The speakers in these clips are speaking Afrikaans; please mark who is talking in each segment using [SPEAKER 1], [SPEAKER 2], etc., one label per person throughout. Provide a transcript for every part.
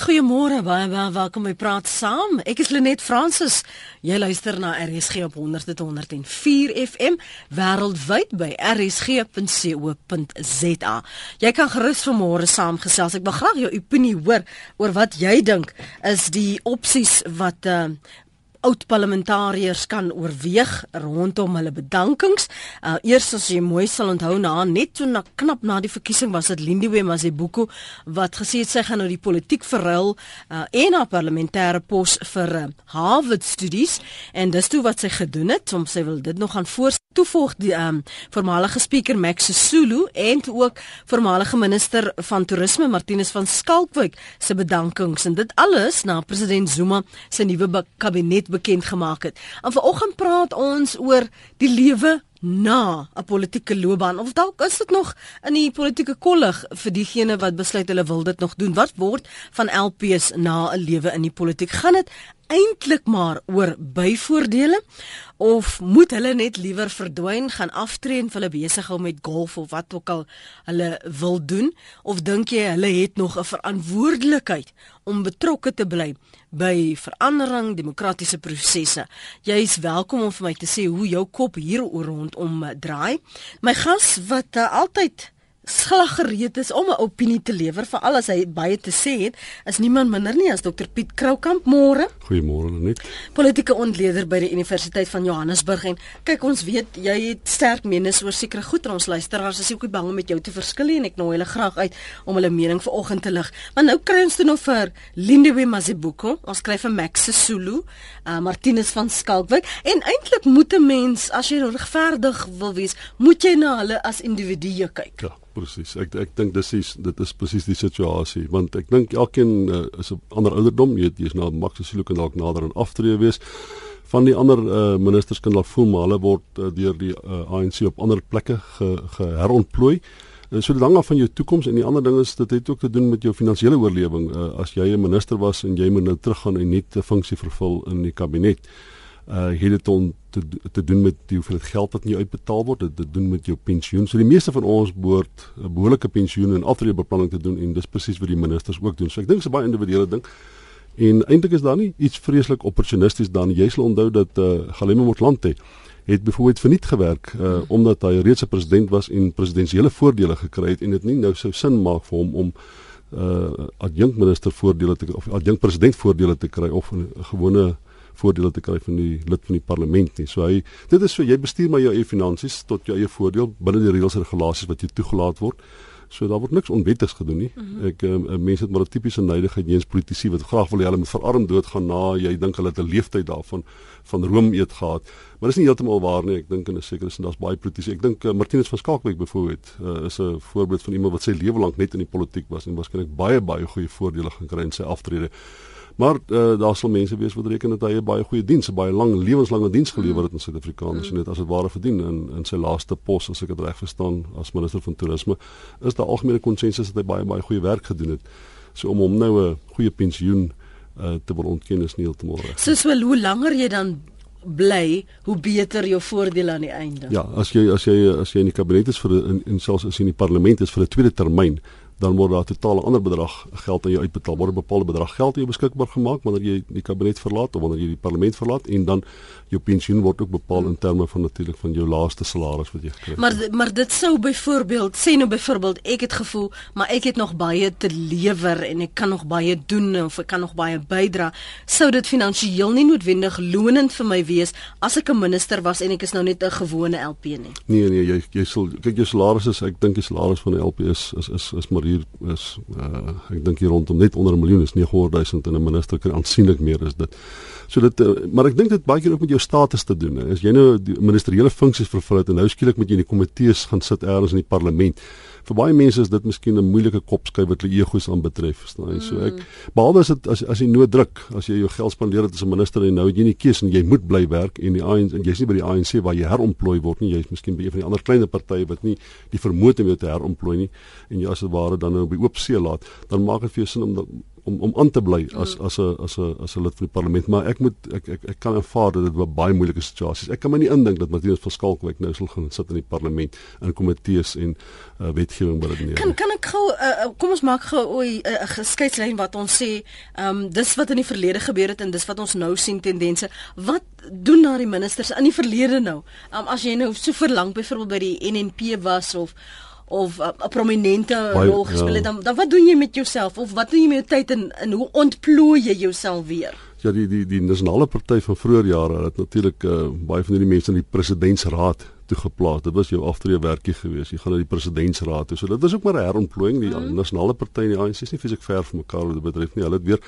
[SPEAKER 1] Goeiemôre, baie baie welkom by Praat Saam. Ek is Lenet Fransis. Jy luister na RSG op 100.104 FM wêreldwyd by rsg.co.za. Jy kan gerus vanmôre saamgesels. Ek wil graag jou opinie hoor oor wat jy dink is die opsies wat uh, oud parlementariërs kan oorweeg rondom hulle bedankings. Uh, eers as jy mooi sal onthou na net so na knap na die verkiesing was dit Lindiwe Mazibuko wat gesê het sy gaan nou die politiek verruil uh, en haar parlementêre pos vir uh, Harvard studies en dis toe wat sy gedoen het. Soms sy wil dit nog gaan voor toevoeg die um, voormalige spreker Max Sulu en ook voormalige minister van toerisme Martinus van Skalkwyk se bedankings en dit alles na president Zuma se nuwe kabinet bekend gemaak het. En vanoggend praat ons oor die lewe na 'n politieke loopbaan of dalk is dit nog in die politieke kollig vir diegene wat besluit hulle wil dit nog doen. Wat word van LPs na 'n lewe in die politiek? Gaan dit eintlik maar oor byvoordele of moet hulle net liewer verdwyn gaan aftree en hulle besig hou met golf of wat ook al hulle wil doen? Of dink jy hulle het nog 'n verantwoordelikheid om betrokke te bly by verandering demokratiese prosesse jy is welkom om vir my te sê hoe jou kop hier rondom draai. My gas wat uh, altyd slag gereed is om 'n opinie te lewer vir al as hy baie te sê het, is niemand minder nie as Dr Piet Kroukamp môre.
[SPEAKER 2] Goeiemôre net.
[SPEAKER 1] Politieke ontleder by die Universiteit van Johannesburg en kyk ons weet jy het sterk menings oor sekere goed en ons luisteraars is ook bang om met jou te verskil en ek nooi hulle graag uit om hulle mening vanoggend te lig. Maar nou kry ons dit nou vir Lindiwe Mazibuko, ons kry vir Max Sesulu, uh, Martinus van Skalkwyk en eintlik moet 'n mens as jy regverdig wil wees, moet jy na hulle as individue kyk.
[SPEAKER 2] Ja presies. Ek ek dink dis is dit is presies die situasie want ek dink elkeen uh, is 'n ander ouderdom, jy weet jy's nou maksimum kan dalk nader aan aftree wees. Van die ander uh, ministers kan dalk voel maar hulle word uh, deur die uh, ANC op ander plekke ge, geherontplooi. En so dit hang af van jou toekoms en die ander ding is dit het ook te doen met jou finansiële oorlewing. Uh, as jy 'n minister was en jy moet nou teruggaan en net 'n funksie vervul in die kabinet uh het dit om te te doen met die hoeveel geld wat in jou uitbetaal word, dit te doen met jou pensioen. So die meeste van ons behoort 'n behoorlike pensioen en aftreebeplanning te doen en dis presies wat die ministers ook doen. So ek dink dit is 'n baie individuele ding. En eintlik is daar nie iets vreeslik opportunisties dan. Jy sal onthou dat uh Galema Motlanthe het byvoorbeeld verniet gewerk uh omdat hy reeds 'n president was en presidensiële voordele gekry het en dit nie nou sou sin maak vir hom om uh adjunkt minister voordele te of adjunkt president voordele te kry of 'n gewone voordele te kry van die lid van die parlement nie. So hy dit is so jy bestuur maar jou eie finansies tot jou eie voordeel binne die reëls en regulasies wat jy toegelaat word. So daar word niks onwettigs gedoen nie. Mm -hmm. Ek um, mense het maar 'n tipiese neidigheid eens politici wat graag wil hê hulle moet verarm doodgaan na jy dink hulle het 'n leeftyd daarvan van room eet gehad. Maar dis nie heeltemal waar nie. Ek dink in 'n sekere sin daar's baie politici. Ek dink uh, Martinus van Skalkwyk byvoorbeeld uh, is 'n voorbeeld van iemand wat sy lewe lank net in die politiek was en waarskynlik baie baie goeie voordele gaan kry in sy aftrede. Maar uh, daar sal mense wees wat reken dat hy 'n baie goeie diens, 'n baie lang lewenslange diens gelewer het in Suid-Afrikaans mm. en dit as dit ware verdien in in sy laaste pos as ek dit reg verstaan as minister van toerisme. Is daar algemene konsensus dat hy baie baie goeie werk gedoen het. So om hom nou 'n goeie pensioen uh, te wil ontken is nie heeltemal reg.
[SPEAKER 1] So so hoe langer jy dan bly, hoe beter jou voordele aan die einde.
[SPEAKER 2] Ja, as jy as jy as jy in die kabinet is vir in, in selfs as jy in die parlement is vir 'n tweede termyn, dan word daar totaal 'n ander bedrag geld aan jou uitbetaal. Word 'n bepaalde bedrag geld aan jou beskikbaar gemaak wanneer jy die kabinet verlaat of wanneer jy die parlement verlaat en dan jou pensioen word ook bepaal in terme van natuurlik van jou laaste salaris wat jy gekry het.
[SPEAKER 1] Maar maar dit sou byvoorbeeld sê nou byvoorbeeld ek het gevoel maar ek het nog baie te lewer en ek kan nog baie doen of ek kan nog baie bydra. Sou dit finansiëel nie noodwendig lonend vir my wees as ek 'n minister was en ek is nou net 'n gewone LP nie.
[SPEAKER 2] Nee nee, jy jy sal kyk jou salaris is ek dink die salaris van 'n LP is is is, is maar hier is uh, ek dink hier rondom net onder 'n miljoen is 900 000 en 'n minister kan aansienlik meer is dit. So dit uh, maar ek dink dit baie keer ook met jou status te doen. As jy nou die ministeriële funksies vervul het en nou skielik moet jy in die komitees gaan sit eers in die parlement vir baie mense is dit miskien 'n moeilike kopskyf wat hulle egos aanbetref, verstaan jy? So ek mm. behalwe as dit as as jy nood druk, as jy jou geld spandeer het as 'n minister en nou het jy nie keuse en jy moet bly werk en die ANC en jy's nie by die ANC waar jy herontplooi word nie, jy's miskien by een van die ander kleiner partye wat nie die vermoë het om jou te herontplooi nie en jy as dit ware dan nou by oop see laat, dan maak dit vir jou sin om om om aan te bly as as 'n as 'n as 'n lid van die parlement maar ek moet ek ek, ek kan aanvaar dat dit 'n baie moeilike situasie is. Ek kan my nie indink dat Martinus van Skalkwyk nou sal gaan sit in die parlement in komitees en uh, wetgewing wat dit neer.
[SPEAKER 1] Kan kan ek gou uh, kom ons maak gou 'n uh, geskeislyn wat ons sê ehm um, dis wat in die verlede gebeur het en dis wat ons nou sien tendense. Wat doen die ministers in die verlede nou? Um, as jy nou so verlang byvoorbeeld by die NNP was of of 'n uh, prominente rol gespeel het, ja. dan dan wat doen jy met jouself of wat doen jy met jou tyd en en hoe ontplooi jy jouself weer?
[SPEAKER 2] Ja, die die die nasionale party van vroeë jare het natuurlik uh, baie van hierdie mense in die presidentsraad toegeplaas. Dit was jou aftreewerkie geweest. Jy gaan na die presidentsraad toe. So dit was ook maar 'n herontplooiing. Die mm. nasionale party en die ANC is nie fisiek ver van mekaar wat dit betref nie. Hulle het weer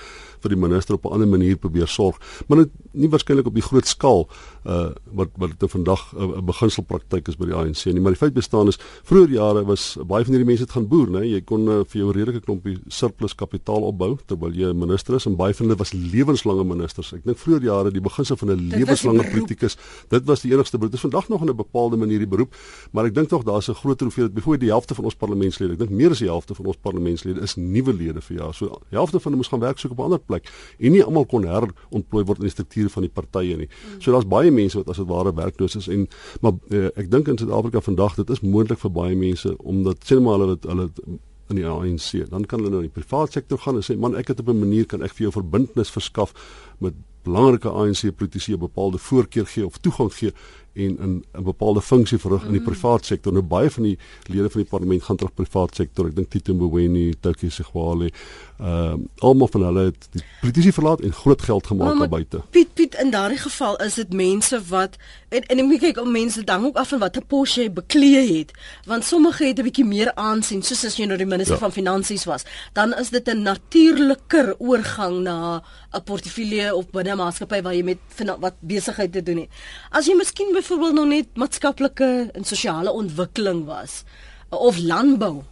[SPEAKER 2] vir die minister op 'n ander manier probeer sorg, maar dit nie waarskynlik op die groot skaal uh wat wat dit vandag 'n uh, beginselpraktyk is by die ANC nie. Maar die feit bestaan is vroeër jare was baie van hierdie mense het gaan boer, né? Jy kon uh, vir jou redelike klompie surplus kapitaal opbou terwyl jy 'n minister is en baie van hulle was lewenslange ministers. Ek dink vroeër jare die beginsel van 'n lewenslange politikus, dit was die enigste beroep. Dit is vandag nog in 'n bepaalde manier die beroep, maar ek dink tog daar's 'n groter hoeveelheid, byvoorbeeld die helfte van ons parlementslede. Ek dink meer as die helfte van ons parlementslede is nuwe lede vir jaar. So die helfte van hulle moes gaan werk soek op 'n ander plek en nie almal kon herontplooi word in die strukture van die partye nie. So daar's baie mense wat as dit ware werkloos is en maar uh, ek dink in Suid-Afrika vandag dit is moontlik vir baie mense omdat sê maar hulle hulle in die ANC, dan kan hulle nou in die private sektor gaan en sê man ek het op 'n manier kan ek vir jou verbintenis verskaf met belangrike ANC politici 'n bepaalde voorkeur gee of toegang gee en in 'n bepaalde funksie verrig in die mm. private sektor. Nou baie van die lede van die parlement gaan terug private sektor. Ek dink Tito Mboweni, Tukie Segwale, ehm uh, almal van hulle het die politici verlaat en groot geld gemaak daar buite.
[SPEAKER 1] Piet Piet in daardie geval is dit mense wat en en ek kyk om mense dan ook af van watter pos jy beklee het, want sommige het 'n bietjie meer aansien soos as jy nou die minister ja. van finansies was, dan is dit 'n natuurliker oorgang na 'n portefeulje of binne 'n maatskappy waar jy met wat besigheid te doen het. As jy miskien byvoorbeeld nog net maatskaplike en sosiale ontwikkeling was of landbou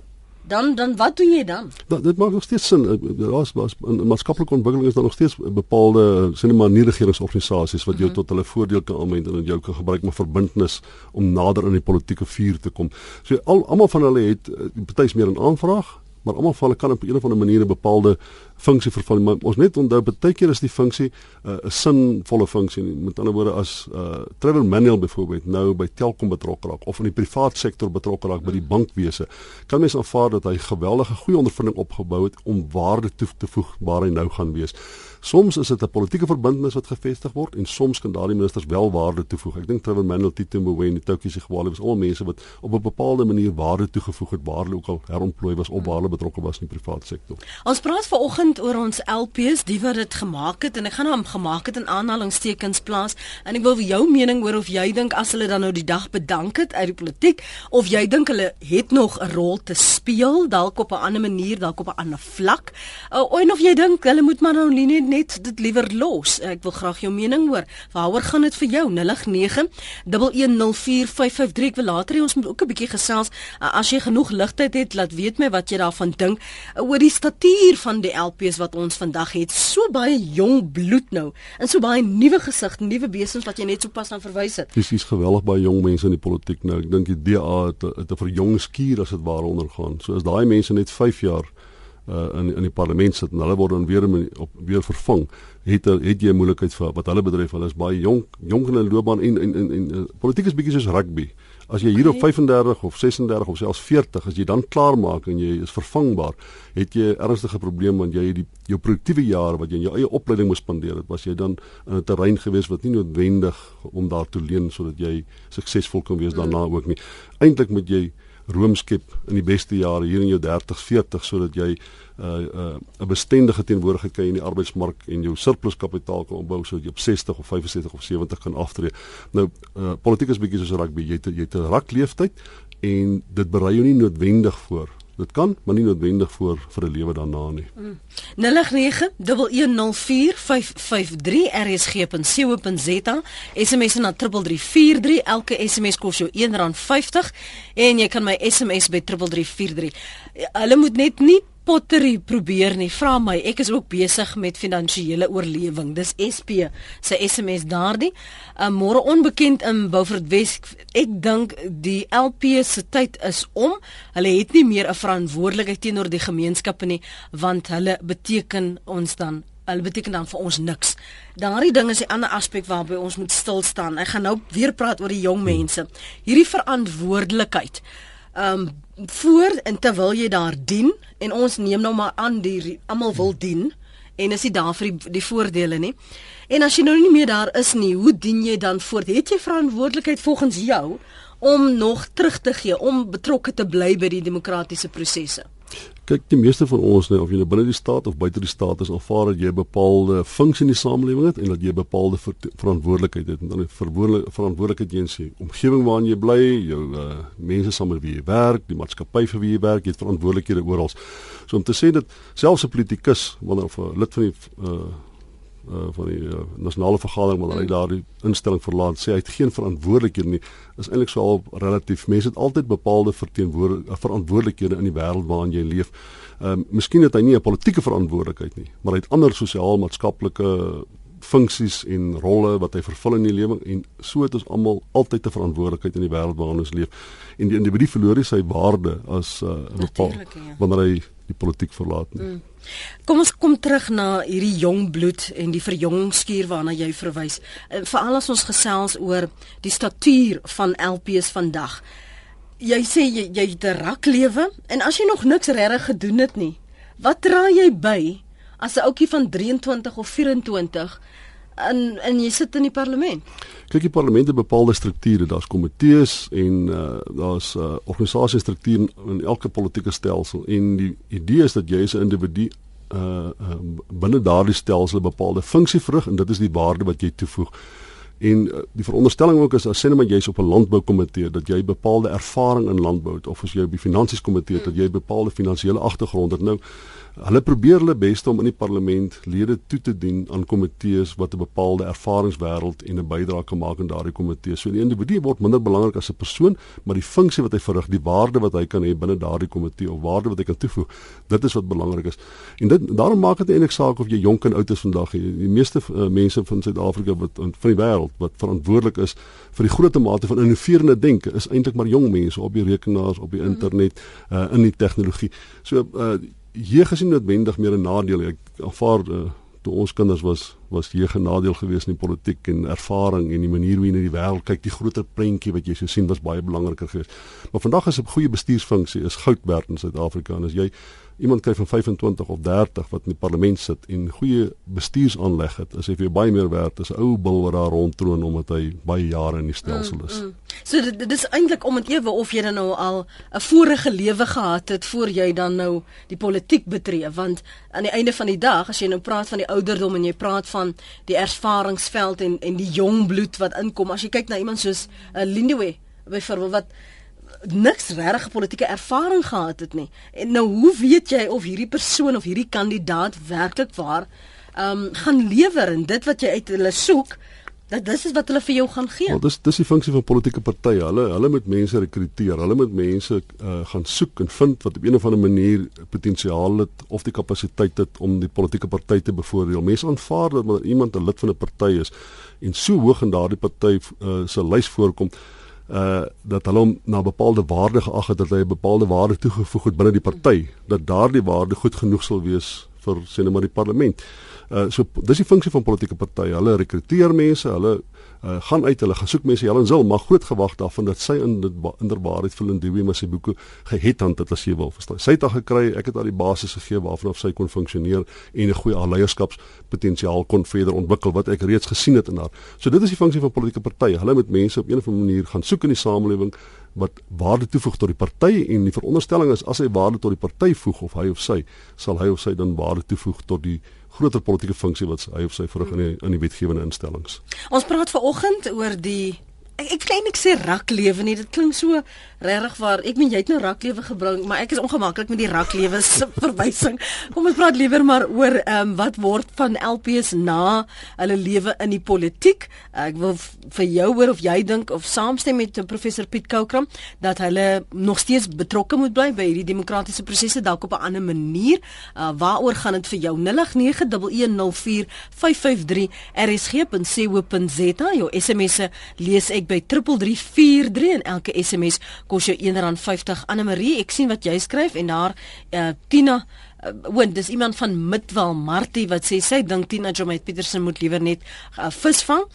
[SPEAKER 1] dan dan wat doen jy dan?
[SPEAKER 2] Dat dit maak nog steeds sin. Daar's was in maatskaplike ontwikkeling is daar nog steeds bepaalde sien maar nie regeringsorganisasies wat jou mm -hmm. tot hulle voordeel kan aanwend en jou kan gebruik met verbintenis om nader in die politieke vuur te kom. So al almal van hulle het eh, party's meer 'n aanvraag, maar almal van hulle kan op 'n of ander manier 'n bepaalde funksie vervul. Maar ons net onthou baie keer is die funksie uh, 'n uh, sinvolle funksie. Met ander woorde as uh, Trevor Manuel byvoorbeeld nou by Telkom betrokke raak of in die privaat sektor betrokke raak by die bankwese, kan mens aanvaar dat hy geweldige goeie ondervinding opgebou het om waarde toe te voeg waar hy nou gaan wees. Soms is dit 'n politieke verbintenis wat gevestig word en soms kan daardie ministers wel waarde toevoeg. Ek dink Trevor Manuel, Tito Mboweni, Tokie Sigwale was al mense wat op 'n bepaalde manier waarde toegevoeg het waar hulle ook al herontplooi was of waar hulle betrokke was in die private sektor.
[SPEAKER 1] Ons praat vanoggend oor ons LPs, die wat dit gemaak het en ek gaan hom gemaak het in aanhalingstekens plaas en ek wil jou mening hoor of jy dink as hulle dan nou die dag bedank het uit die politiek of jy dink hulle het nog 'n rol te speel dalk op 'n ander manier, dalk op 'n ander vlak. Uh, of jy dink hulle moet maar nou nie net dit liewer los. Ek wil graag jou mening hoor. Waaroor gaan dit vir jou? 0891104553. Ek wil later hê ons moet ook 'n bietjie gesels. As jy genoeg ligtheid het, laat weet my wat jy daarvan dink oor die statuur van die LPs wat ons vandag het. So baie jong bloed nou en so baie nuwe gesigte, nuwe besems wat jy net sopas aan verwys het.
[SPEAKER 2] Is geweldig baie jong mense in die politiek nou. Ek dink die DA het 'n verjongskuur as dit ware ondergaan. So as daai mense net 5 jaar uh, in in die parlement sit en hulle word dan weer op weer vervang het het jy moeilikheid vir wat hulle betref hulle is baie jonk jonk in 'n loopbaan en en en, en, en politiek is bietjie soos rugby. As jy hier op 35 of 36 of selfs 40 as jy dan klaar maak en jy is vervangbaar het jy 'n ernstige probleem want jy het die jou produktiewe jare wat jy in jou eie opleiding moes spandeer het was jy dan in 'n terrein gewees wat nie noodwendig om daartoe leen sodat jy suksesvol kan wees daarna ook nie. Eintlik moet jy roomskep in die beste jare hier in jou 30s 40 sodat jy 'n uh, 'n uh, bestendige teenwoordigheid kry in die arbeidsmark en jou surplus kapitaal kan opbou sodat jy op 60 of 65 of 70 kan aftree. Nou uh, politiek is bietjie soos rugby, jy het jy het 'n rak leeftyd en dit berei jou nie noodwendig voor Dit kan, maar nie noodwendig vir vir 'n lewe daarna nie.
[SPEAKER 1] 089104553 rsg.co.za SMS na 3343 elke SMS kos jou R1.50 en jy kan my SMS by 3343. Hulle moet net nie pottery probeer nie. Vra my, ek is ook besig met finansiële oorlewing. Dis SP se SMS daardie. 'n uh, Môre onbekend in Beaufort Wes. Ek dink die LP se tyd is om. Hulle het nie meer 'n verantwoordelikheid teenoor die gemeenskappe nie, want hulle beteken ons dan hulle beteken dan vir ons niks. Daardie ding is 'n ander aspek waarby ons moet stil staan. Ek gaan nou weer praat oor die jong mense. Hierdie verantwoordelikheid. Ehm um, voor en terwyl jy daar dien en ons neem nou maar aan die almal wil dien en is dit daar vir die, die voordele nie. En as jy nou nie meer daar is nie, hoe dien jy dan voort? Het jy verantwoordelikheid volgens jou om nog terug te gee, om betrokke te bly by die demokratiese prosesse?
[SPEAKER 2] Kyk die meeste van ons net of jy nou binne die staat of buite die staat is aanvaar dat jy 'n bepaalde funksie in die samelewing het en dat jy 'n bepaalde ver verantwoordelikheid het en dan 'n verantwoordelikheid teenoor die omgewing waarin jy bly, jou uh, mense saam met wie jy werk, die maatskappy vir wie jy werk, jy het verantwoordelikhede oral. So om te sê dat selfs 'n politikus wanneer of 'n lid van die uh, uh van die uh, nasionale vergadering wanneer hy mm. daardie instelling verlaat sê hy het geen verantwoordelikhede nie is eintlik so al relatief mense het altyd bepaalde verteenwoordig verantwoordelikhede in die wêreld waarin jy leef. Ehm uh, miskien het hy nie 'n politieke verantwoordelikheid nie, maar hy het ander sosiaal-maatskaplike funksies en rolle wat hy vervul in die lewe en so het ons almal altyd 'n verantwoordelikheid in die wêreld waarin ons leef. En die individu verloor sy waarde as 'n uh, bepaal ja. wanneer hy die politiek verlaat nie. Mm.
[SPEAKER 1] Kom ons kom terug na hierdie jong bloed en die verjongskuur waarna jy verwys. Eh, veral as ons gesels oor die statuur van LPs vandag. Jy sê jy jy het 'n rak lewe en as jy nog niks regtig gedoen het nie, wat dra jy by as 'n ouetjie van 23 of 24 en en jy sit in die parlement?
[SPEAKER 2] kyk die parlement het bepaalde strukture, daar's komitees en uh, daar's 'n uh, organisasiestruktuur in elke politieke stelsel en die idee is dat jy as 'n individu uh, uh binne daardie stelsel 'n bepaalde funksie verrig en dit is die waarde wat jy toevoeg. En uh, die veronderstelling ook is as sê net maar jy's op 'n landboukomitee dat jy bepaalde ervaring in landbou het of as jy op die finansies komitee dat jy bepaalde finansiële agtergrond het. Nou Hulle probeer hulle bes om in die parlement lede toe te dien aan komitees wat 'n bepaalde ervaringswêreld en 'n bydrae kan maak in daardie komitee. So die individu word minder belangrik as 'n persoon, maar die funksie wat hy verrig, die waarde wat hy kan hê binne daardie komitee of waarde wat hy kan toevoeg, dit is wat belangrik is. En dit daarom maak dit eintlik saak of jy jonk en oud is vandag. Die, die meeste uh, mense van Suid-Afrika wat van die wêreld wat verantwoordelik is vir die groot mate van innoverende denke is eintlik maar jong mense op die rekenaars, op die internet, uh, in die tegnologie. So uh, jeug is nie noodwendig meer 'n nadeel. Ek aanvaar uh, toe ons kinders was was jeug 'n nadeel geweest in die politiek en ervaring en die manier hoe jy na die wêreld kyk. Die groter prentjie wat jy so sien was baie belangriker geweest. Maar vandag is 'n goeie bestuursfunksie is goud werd in Suid-Afrika. En as jy iemand kry van 25 of 30 wat in die parlement sit en goeie bestuursaanleg het, is hy vir baie meer werd as 'n ou bil wat daar rondtroon omdat hy baie jare in die stelsel is. Mm, mm.
[SPEAKER 1] So dit, dit is eintlik om dit ewe of jy dan nou al 'n vorige lewe gehad het voor jy dan nou die politiek betree, want aan die einde van die dag as jy nou praat van die ouderdom en jy praat van die ervaringsveld en en die jong bloed wat inkom, as jy kyk na iemand soos uh, Lindiwe byvoorbeeld wat niks regte politieke ervaring gehad het nie. En nou hoe weet jy of hierdie persoon of hierdie kandidaat werklik waar ehm um, gaan lewer en dit wat jy uit hulle soek Dat dis is wat hulle vir jou gaan gee.
[SPEAKER 2] Wel dis dis die funksie van politieke partye. Hulle hulle moet mense rekruteer. Hulle moet mense uh, gaan soek en vind wat op 'n of ander manier potensiaal het of die kapasiteit het om die politieke party te bevoordeel. Mense aanvaar dat iemand 'n lid van 'n party is en so hoog in daardie party uh, se lys voorkom uh dat hulle hom na bepaalde waarde geag het dat hy 'n bepaalde waarde toegevoeg het binne die party dat daardie waarde goed genoeg sal wees vir sê net maar die parlement. Uh so dis die funksie van politieke partye. Hulle rekruteer mense, hulle uh, gaan uit, hulle gaan soek mense Helen Zil, maar groot gewag daarvan dat sy in dit inderwaarheid vir Lindiwe met sy boeke gehet het dat as jy wil verstaan. Sy het al gekry, ek het haar die basis gegee waarvan of sy kon funksioneer en 'n goeie leierskapspotensiaal kon verder ontwikkel wat ek reeds gesien het in haar. So dit is die funksie van politieke partye. Hulle moet mense op 'n of ander manier gaan soek in die samelewing wat waarde toevoeg tot die party en die veronderstelling is as hy waarde tot die party voeg of hy of sy sal hy of sy dan waarde toevoeg tot die groter politieke funksie wat hy of sy verrig in die, in die wetgewende instellings.
[SPEAKER 1] Ons praat ver oggend oor die ek ek klein ek sê raklewe nie. Dit klink so regtig waar. Ek meen jy het nou raklewe gebring, maar ek is ongemaklik met die raklewe se verwysing. Kom ons praat liewer maar oor ehm um, wat word van LPs na hulle lewe in die politiek. Ek wil vir jou hoor of jy dink of saamstem met professor Piet Koukram dat hulle nog steeds betrokke moet bly by hierdie demokratiese prosesse dalk op 'n ander manier. Uh, waaroor gaan dit vir jou? 0891104553 rsg.co.za. Jou SMS'e lees ek by 3343 en elke SMS kos jou R1.50. Anne Marie, ek sien wat jy skryf en daar uh, Tina uh, want dis iemand van Midwal Martie wat sê sy dink Tina Jomet Petersen moet liewer net uh, visvang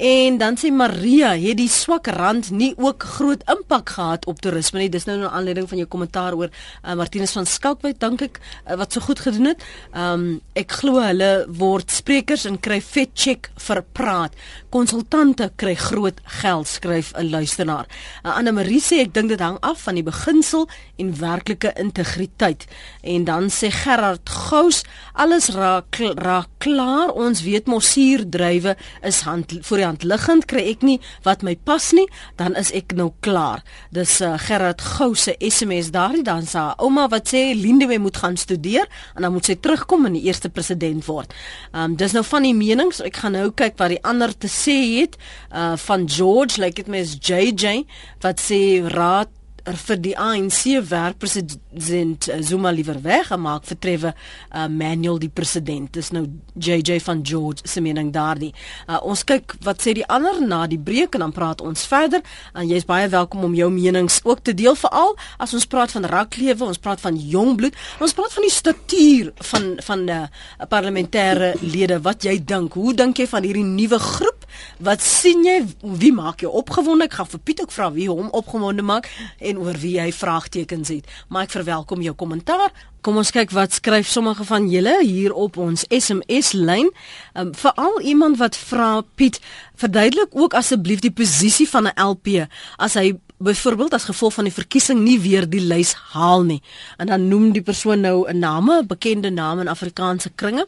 [SPEAKER 1] en dan sê Maria het die swak rand nie ook groot impak gehad op toerisme nie? Dis nou 'n aanleiding van jou kommentaar oor uh, Martinus van Skalkwyk dink ek uh, wat so goed gedoen het. Um, ek glo hulle word sprekers en kry vet check vir praat. Konsultante kry groot geld skryf 'n luisteraar. Uh, Anne Marie sê ek dink dit hang af van die beginsel en werklike integriteit. En dan sê Gerard Gous, alles raak raak klaar. Ons weet mos suurdrywe is hand voor die hand liggend, kry ek nie wat my pas nie, dan is ek nou klaar. Dis uh, Gerard Gous se SMS daardie dan sa ouma wat sê Lindewe moet gaan studeer en dan moet sy terugkom en die eerste president word. Um dis nou van die menings. Ek gaan nou kyk wat die ander te sê het. Uh van George, like it mes JJ wat sê raad er vir die ANC werk president eh, Zuma liewer weggemaak vertrewe uh, Manuel die president. Dis nou JJ van George se mening daardie. Uh, ons kyk wat sê die ander na die breek en dan praat ons verder. En jy's baie welkom om jou menings ook te deel veral as ons praat van raklewe ons praat van jong bloed. Ons praat van die statuur van van 'n uh, parlementêre lede. Wat jy dink? Hoe dink jy van hierdie nuwe groep? Wat sien jy? Wie maak jou opgewonde? Ek gaan vir Piet ook vra wie hom opgewonde maak. en oor wie hy vraagtekens het. Maar ek verwelkom jou kommentaar. Kom ons kyk wat skryf sommige van julle hier op ons SMS lyn. Um, Veral iemand wat vra Piet, verduidelik ook asseblief die posisie van 'n LP as hy byvoorbeeld as gevolg van die verkiesing nie weer die lys haal nie. En dan noem die persoon nou 'n name, 'n bekende naam in Afrikaanse kringe.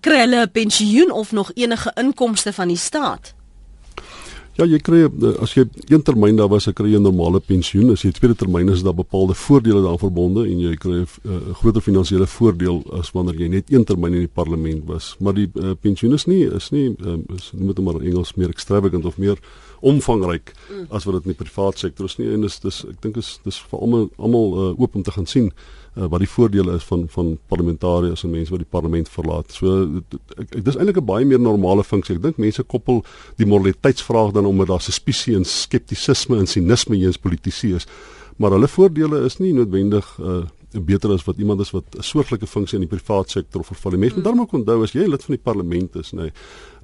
[SPEAKER 1] Kry hulle 'n pensioen of nog enige inkomste van die staat?
[SPEAKER 2] Ja, jy kry eh, as jy een termyn daar was, kry jy 'n normale pensioen. As jy tweede termyn is daar bepaalde voordele daaraan verbonde en jy kry 'n uh, groter finansiële voordeel as wanneer jy net een termyn in die parlement was. Maar die uh, pensioen is nie is nie um, is moet maar Engels meer extravagant of meer omvangryk mm. as wat dit in die privaat sektor is nie en dis dis ek dink is dis vir almal almal uh, oop om te gaan sien uh, wat die voordele is van van parlementariërs en mense wat die parlement verlaat. So ek, ek dis eintlik 'n baie meer normale funksie. Ek dink mense koppel die moraliteitsvraag dan omdat daar suspisie en skeptisisme en sinisme eens politici is. Maar hulle voordele is nie noodwendig uh, beter as wat iemand is wat 'n soortgelyke funksie in die privaat sektor vervul. Mense moet dan ook onthou as jy lid van die parlement is, nê. Nee,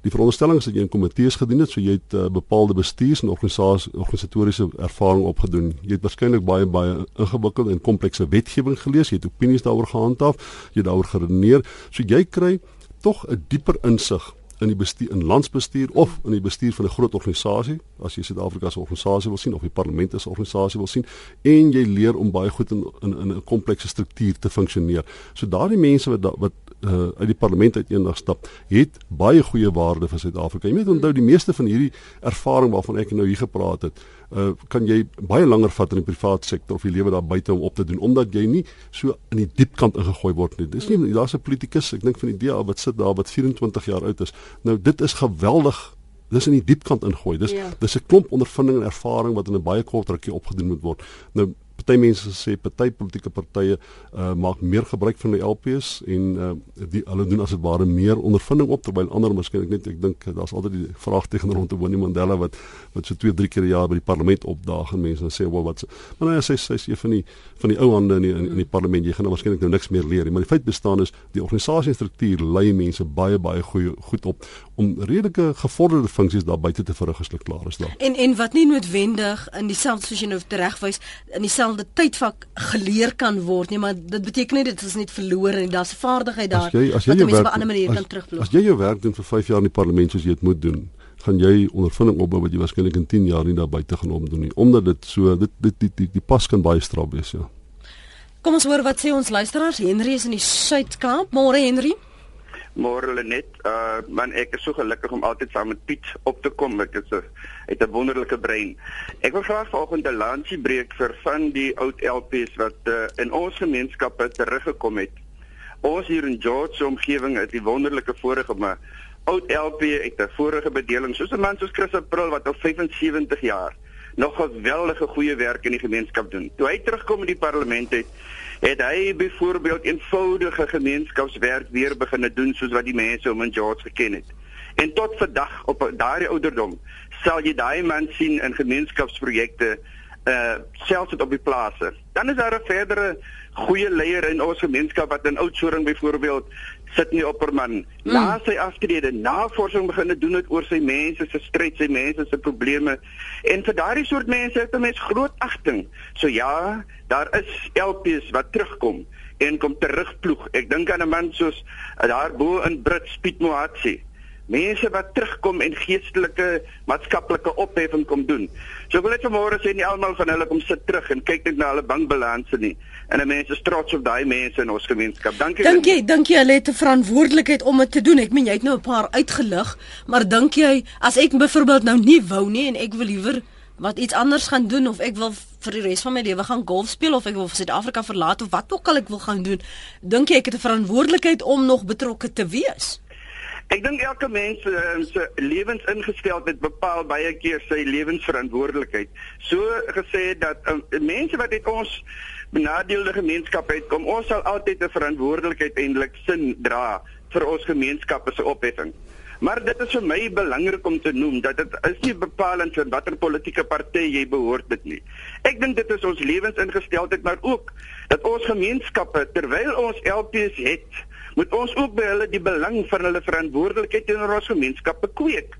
[SPEAKER 2] die veronderstelling is dat jy in komitees gedien het, so jy het uh, bepaalde bestuurs en organisatoriese ervaring opgedoen. Jy het waarskynlik baie baie ingewikkelde en komplekse wetgewing gelees, jy het opinies daaroor gehandhaaf, jy het daaroor geredeneer. So jy kry tog 'n dieper insig in die bestuur in landsbestuur of in die bestuur van 'n groot organisasie as jy Suid-Afrika se organisasie wil sien of die parlement as organisasie wil sien en jy leer om baie goed in in 'n komplekse struktuur te funksioneer. So daardie mense wat wat uh, uit die parlement uit eendag stap, het baie goeie waarde vir Suid-Afrika. Jy moet onthou die meeste van hierdie ervaring waarvan ek nou hier gepraat het, uh, kan jy baie langer vat in die private sektor of die lewe daar buite om op te doen omdat jy nie so in die diep kant ingegooi word nie. Dis nie daar's 'n politikus, ek dink van die DA wat sit daar wat 24 jaar oud is. Nou dit is geweldig dis in die diep kant ingooi. Dis ja. dis 'n klomp ondervinding en ervaring wat in 'n baie kort rukkie opgedoen moet word. Nou party mense sê party politieke partye uh, maak meer gebruik van die LPs en uh, die hulle doen as dit ware meer ondervinding op terwyl ander miskien ek net ek dink daar's altyd die vraagteken rondom Winnie Mandela wat wat so 2 3 keer per jaar by die parlement opdaag en mense dan sê wel wat maar nou ja, sy sy is van die van die ou hande in die, in, in die parlement. Jy gaan nou waarskynlik nou niks meer leer maar die feit bestaan is die organisasie struktuur lei mense baie baie goeie goed op om redelike gevorderde funksies daar buite te verrig as hulle klaar is daar.
[SPEAKER 1] En en wat nie noodwendig in dieselfde soos jy nou teregwys in dieselfde dieselfde tydvak geleer kan word nie, maar dit beteken nie dit is net verlore nie. Daar's 'n vaardigheid daar
[SPEAKER 2] as jy, as jy wat mense op 'n ander manier kan terugbloei. As jy jou werk doen vir 5 jaar in die parlement soos jy dit moet doen, gaan jy ondervinding opbou wat jy waarskynlik in 10 jaar nie daar buite gaan opdoen nie, omdat dit so dit dit die, die, die pas kan baie straf wees, ja.
[SPEAKER 1] Kom ons hoor wat sê ons luisteraars. Henry is in die Suid-Kaap. Môre Henry.
[SPEAKER 3] Môre Lenet, uh man ek is so gelukkig om altyd saam met Piet op te kom. Ek is 'n het 'n wonderlike brein. Ek wil graag vanoggend 'n lansie breek vir van die oud LPs wat uh, in ons gemeenskappe teruggekom het. Ons hier in George se omgewing het die wonderlike voorreg om 'n oud LP uit 'n vorige bedeling soos 'n man soos Chris April wat al 75 jaar nog geweldige goeie werk in die gemeenskap doen. Toe hy terugkom in die parlement het het hy byvoorbeeld eenvoudige gemeenskapswerk weer begin doen soos wat die mense om in George geken het. En tot vandag op daardie ouderdom sal jy daai man sien in gemeenskapsprojekte uh selfs op die plase. Dan is daar 'n verdere goeie leier in ons gemeenskap wat in Oudtshoorn byvoorbeeld nie opperman mm. na sy aftrede navorsing begin doen het oor sy mense se stryd, sy mense se probleme. En vir daardie soort mense het 'n mens groot agting. So ja, daar is LPs wat terugkom en kom terugploeg. Ek dink aan 'n man soos daar bo in Brits Piet Mohatsi mense wat terugkom en geestelike maatskaplike opheffing kom doen. So ek wil net vanmôre sê nie almal van hulle kom sit terug en kyk net na hulle bankbalanse nie. En mense is trots op daai mense in ons gemeenskap. Dankie.
[SPEAKER 1] Dink jy dink jy hulle het 'n verantwoordelikheid om dit te doen? Ek meen jy het nou 'n paar uitgelig, maar dink jy as ek byvoorbeeld nou nie wou nie en ek wil liewer wat iets anders gaan doen of ek wil vir die res van my lewe gaan golf speel of ek wil Suid-Afrika verlaat of wat ook al ek wil gaan doen, dink jy ek het 'n verantwoordelikheid om nog betrokke te wees?
[SPEAKER 3] Ek dink elke mens uh, se lewensingesteldheid bepaal baie keer sy lewensverantwoordelikheid. So gesê dat uh, mense wat uit ons benadeelde gemeenskap uitkom, ons sal altyd 'n verantwoordelikheid eintlik sin dra vir ons gemeenskap se opheffing. Maar dit is vir my belangrik om te noem dat dit is nie bepalend vir watter politieke party jy behoort dit nie. Ek dink dit is ons lewensingesteldheid maar ook dat ons gemeenskappe terwyl ons LPs het moet ons ook by hulle die belang van hulle verantwoordelikheid teenoor ons gemeenskap bekweek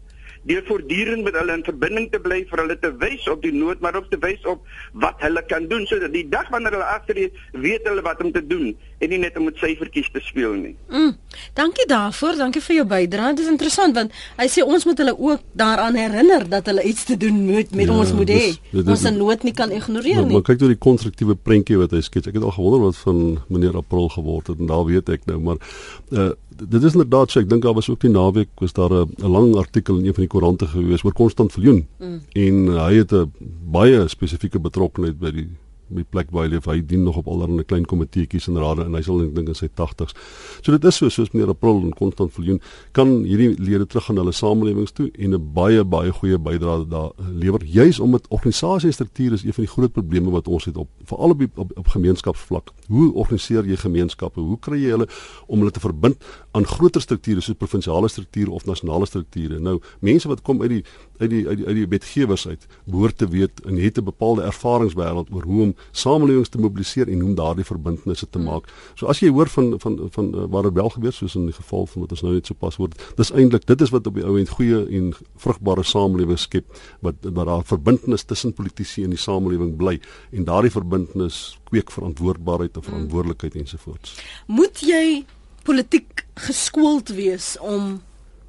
[SPEAKER 3] deur voortdurend met hulle in verbinding te bly vir hulle te wys op die nood maar ook te wys op wat hulle kan doen sodat die dag wanneer hulle agter weet hulle wat om te doen en nie net om met syfertjies te speel nie.
[SPEAKER 1] Mm, dankie daarvoor, dankie vir jou bydrae. Dit is interessant want hy sê ons moet hulle ook daaraan herinner dat hulle iets te doen moet met ja, ons moet hê. Ons se nood nie kan ignoreer nie.
[SPEAKER 2] Maar kyk toe die konstruktiewe prentjie wat hy skets. Ek het al gewonder wat van meneer April geword het en daar weet ek nou maar uh, dit is inderdaad so ek dink daar was ook die naweek was daar 'n lang artikel in een van die koerante gewees oor Konstant Viljoen mm. en uh, hy het 'n baie spesifieke betrokkeheid by die my plek waar hy leef. Hy dien nog op allerlei klein komiteetjies en rade en hy sal ek dink in sy 80s. So dit is so soos meneer April en Konstant Viljoen kan hierdie lede terug aan hulle samelewings toe en 'n baie baie goeie bydrae daar lewer. Juis omdat organisasiestruktuur is een van die groot probleme wat ons het op veral op, op op gemeenskapsvlak. Hoe organiseer jy gemeenskappe? Hoe kry jy hulle om hulle te verbind aan groter strukture soos provinsiale strukture of nasionale strukture? Nou, mense wat kom uit die uit die uit die, die wetgewers uit behoort te weet en het 'n bepaalde ervaringswêreld oor hoe om samelewings te mobiliseer en hoe om daardie verbintenisse te maak. So as jy hoor van van van uh, waar dit wel gebeur soos in die geval van wat ons nou net so pas hoor, dis eintlik dit is wat op die ou end goeie en vrugbare samelewing skep wat wat daar verbintenis tussen politici en die samelewing bly en daardie verbintenis kweek verantwoordbaarheid en verantwoordelikheid ensovoorts.
[SPEAKER 1] Moet jy politiek geskoold wees om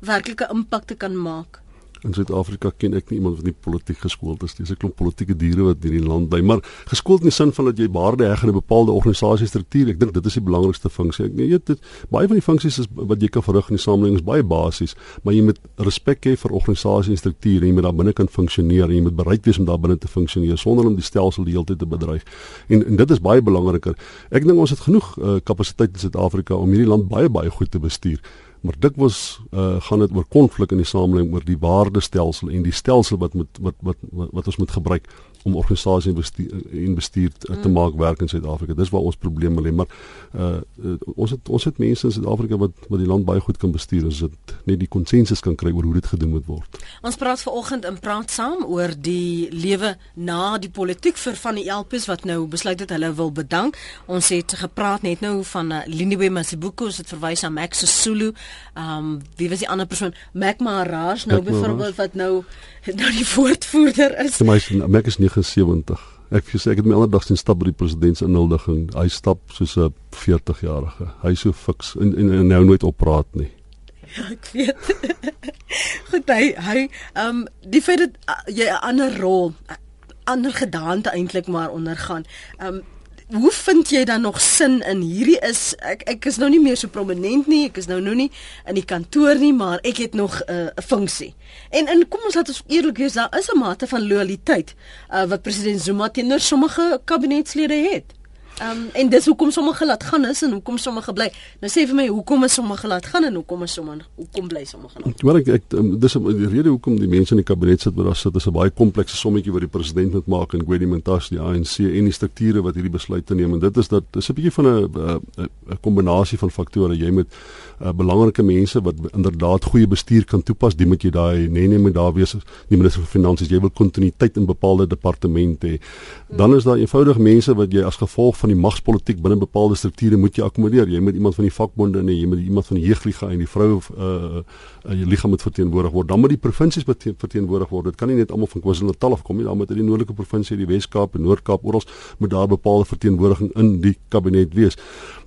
[SPEAKER 1] werklike impak te kan maak?
[SPEAKER 2] In Suid-Afrika ken ek nie iemand wat nie politiek geskoold is nie. Dis 'n klomp politieke diere wat in die land bly, maar geskoold in die sin van dat jy waarde heg aan 'n bepaalde organisasiestruktuur. Ek dink dit is die belangrikste funksie. Ek weet dit baie van die funksies is wat jy kan verrig in die samelewing is baie basies, maar jy moet respek hê vir organisasie en struktuur en jy moet daar binne kan funksioneer en jy moet bereid wees om daar binne te funksioneer sonder om die stelsel die hele tyd te bedreig. En en dit is baie belangriker. Ek dink ons het genoeg uh, kapasiteit in Suid-Afrika om hierdie land baie baie goed te bestuur maar dikwels uh, gaan dit oor konflik in die samelewing oor die waardestelsel en die stelsel wat wat wat wat, wat ons moet gebruik om organisasie en bestuur, en bestuur te, mm. maak werk in Suid-Afrika. Dis waar ons probleme lê, maar uh, ons het ons het mense in Suid-Afrika wat wat die land baie goed kan bestuur as dit net die konsensus kan kry oor hoe dit gedoen moet word.
[SPEAKER 1] Ons praat vanoggend in praat saam oor die lewe na die politiek vir van die Elpes wat nou besluit het hulle wil bedank. Ons het gepraat net nou van uh, Liniwe Masibuko se verwys aan Max Sulu. Ehm um, wie was die ander persoon? Mac Maharaj nou byvoorbeeld wat nou nou die voortvoerder is.
[SPEAKER 2] Ja, maar Mac is 79. Ek sê ek het my ander dag sien stap by die president se inhuldiging. Hy stap soos 'n 40-jarige. Hy so fiks en, en, en nou nooit opraat nie.
[SPEAKER 1] Ja, ek weet. Goed hy hy ehm um, die feit dat uh, jy 'n ander rol, ander gedaante eintlik maar ondergaan. Ehm um, hoe vind jy dan nog sin in hierdie is ek ek is nou nie meer so prominent nie, ek is nou nou nie in die kantoor nie, maar ek het nog eh, 'n uh, funksie. En en kom ons laat ons eerlik wees, daar is 'n mate van loyaliteit uh, wat president Zuma teenoor sommige kabinetslede het. Ehm um, en dis hoekom sommige laat gaan is en hoekom sommige bly. Nou sê vir my, hoekom is sommige laat gaan en hoekom is sommige hoekom bly sommige laat?
[SPEAKER 2] Maar ek, ek um, dis die rede hoekom die mense in die kabinet sit, maar daar sit is 'n baie komplekse sommetjie wat die president moet maak en Gwedi Mantashe die ANC en die strukture wat hierdie besluite neem en dit is dat dis 'n bietjie van 'n 'n kombinasie van faktore. Jy moet uh, belangrike mense wat inderdaad goeie bestuur kan toepas, die moet jy daai nee nee moet daar wees die minister van finansies. Jy wil kontinuïteit in bepaalde departemente hê. Dan is daar eenvoudig mense wat jy as gevolg van die magspolitiek binne bepaalde strukture moet jy akkommodeer. Jy moet iemand van die vakbonde en jy moet iemand van die jeugliga en die vroue uh uh jy liggaam moet verteenwoordig word. Dan moet die provinsies verteenwoordig word. Dit kan nie net almal van KwaZulu-Natal afkom nie. Dan moet uit die noordelike provinsie, die Wes-Kaap en Noord-Kaap oral moet daar bepaalde verteenwoordiging in die kabinet wees.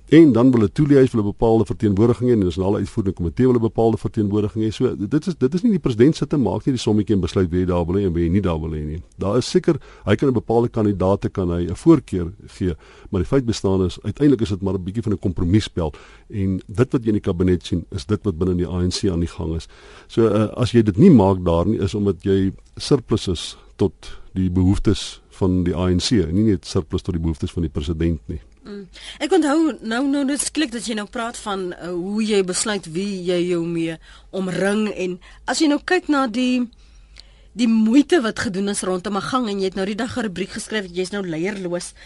[SPEAKER 2] En dan wil 'n toeliehuis wil 'n bepaalde verteenwoordiging hê en die nasionale uitvoerende komitee wil 'n bepaalde verteenwoordiging hê. So dit is dit is nie die president sit te maak nie die sommetjie en besluit wie daar wil hê en wie nie daar wil hê nie. Daar is seker hy kan 'n bepaalde kandidaate kan hy 'n voorkeur gee, maar die feit bestaan is uiteindelik is dit maar 'n bietjie van 'n kompromispel en dit wat jy in die kabinet sien is dit wat binne die ANC aan die gang is. So uh, as jy dit nie maak daar nie is omdat jy surplus is tot die behoeftes van die ANC en nie net surplus tot die behoeftes van die president nie.
[SPEAKER 1] Mm. Ek onthou nou nou dit klik dat jy nou praat van uh, hoe jy besluit wie jy jou mee omring en as jy nou kyk na die die moeite wat gedoen is rondom 'n gang en jy het nou die dag 'n rubriek geskryf jy's nou leierloos.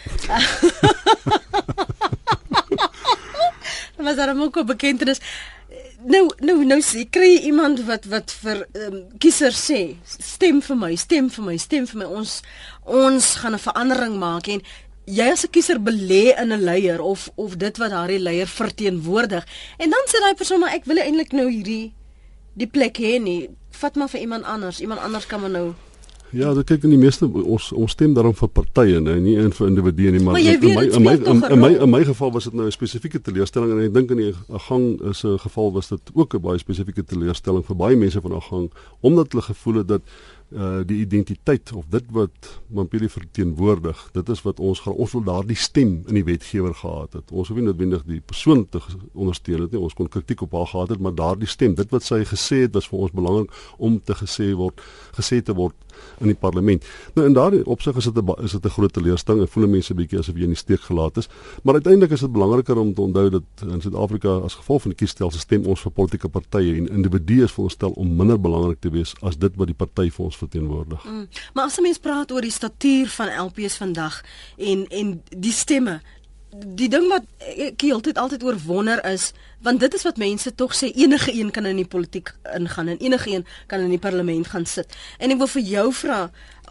[SPEAKER 1] Maar daar moet ook bekentenis nou nou nou sê kry iemand wat wat vir um, kiesers sê stem vir my stem vir my stem vir my ons ons gaan 'n verandering maak en jy as 'n kiezer belê in 'n leier of of dit wat daardie leier verteenwoordig en dan sê daai persoon maar ek wil eintlik nou hierdie die plek hê nie. Vat maar vir iemand anders. Iemand anders kan maar nou
[SPEAKER 2] Ja, dit kyk in die meeste ons ons stem daarom vir partye en nie in vir individue nie,
[SPEAKER 1] maar, maar in, my,
[SPEAKER 2] in my in, in my in my geval was dit nou 'n spesifieke teleurstelling en ek dink in die gang is 'n geval was dit ook 'n baie spesifieke teleurstelling vir baie mense van 'n gang omdat hulle gevoel het dat uh die identiteit of dit wat Mampili verteenwoordig, dit is wat ons gaan ons wil daardie stem in die wetgewer gehad het. Ons hoef nie noodwendig die persoon te ondersteun het nie. Ons kon kritiek op haar gehad het, maar daardie stem, dit wat sy gesê het was vir ons belangrik om te gesê word, gesê te word in die parlement. Nou in daardie opsig is dit 'n is dit 'n groot teleurstelling. Ek voel mense bietjie asof jy in die steek gelaat is, maar uiteindelik is dit belangriker om te onthou dat in Suid-Afrika as gevolg van die kiesstelsel stem ons vir politieke partye en individue is veronderstel om minder belangrik te wees as dit wat die party vir ons verteenwoordig. Mm,
[SPEAKER 1] maar as 'n mens praat oor die statuur van LPs vandag en en die stemme die ding wat ek heeltyd altyd oor wonder is want dit is wat mense tog sê enige een kan in die politiek ingaan en enige een kan in die parlement gaan sit. En ek wil vir jou vra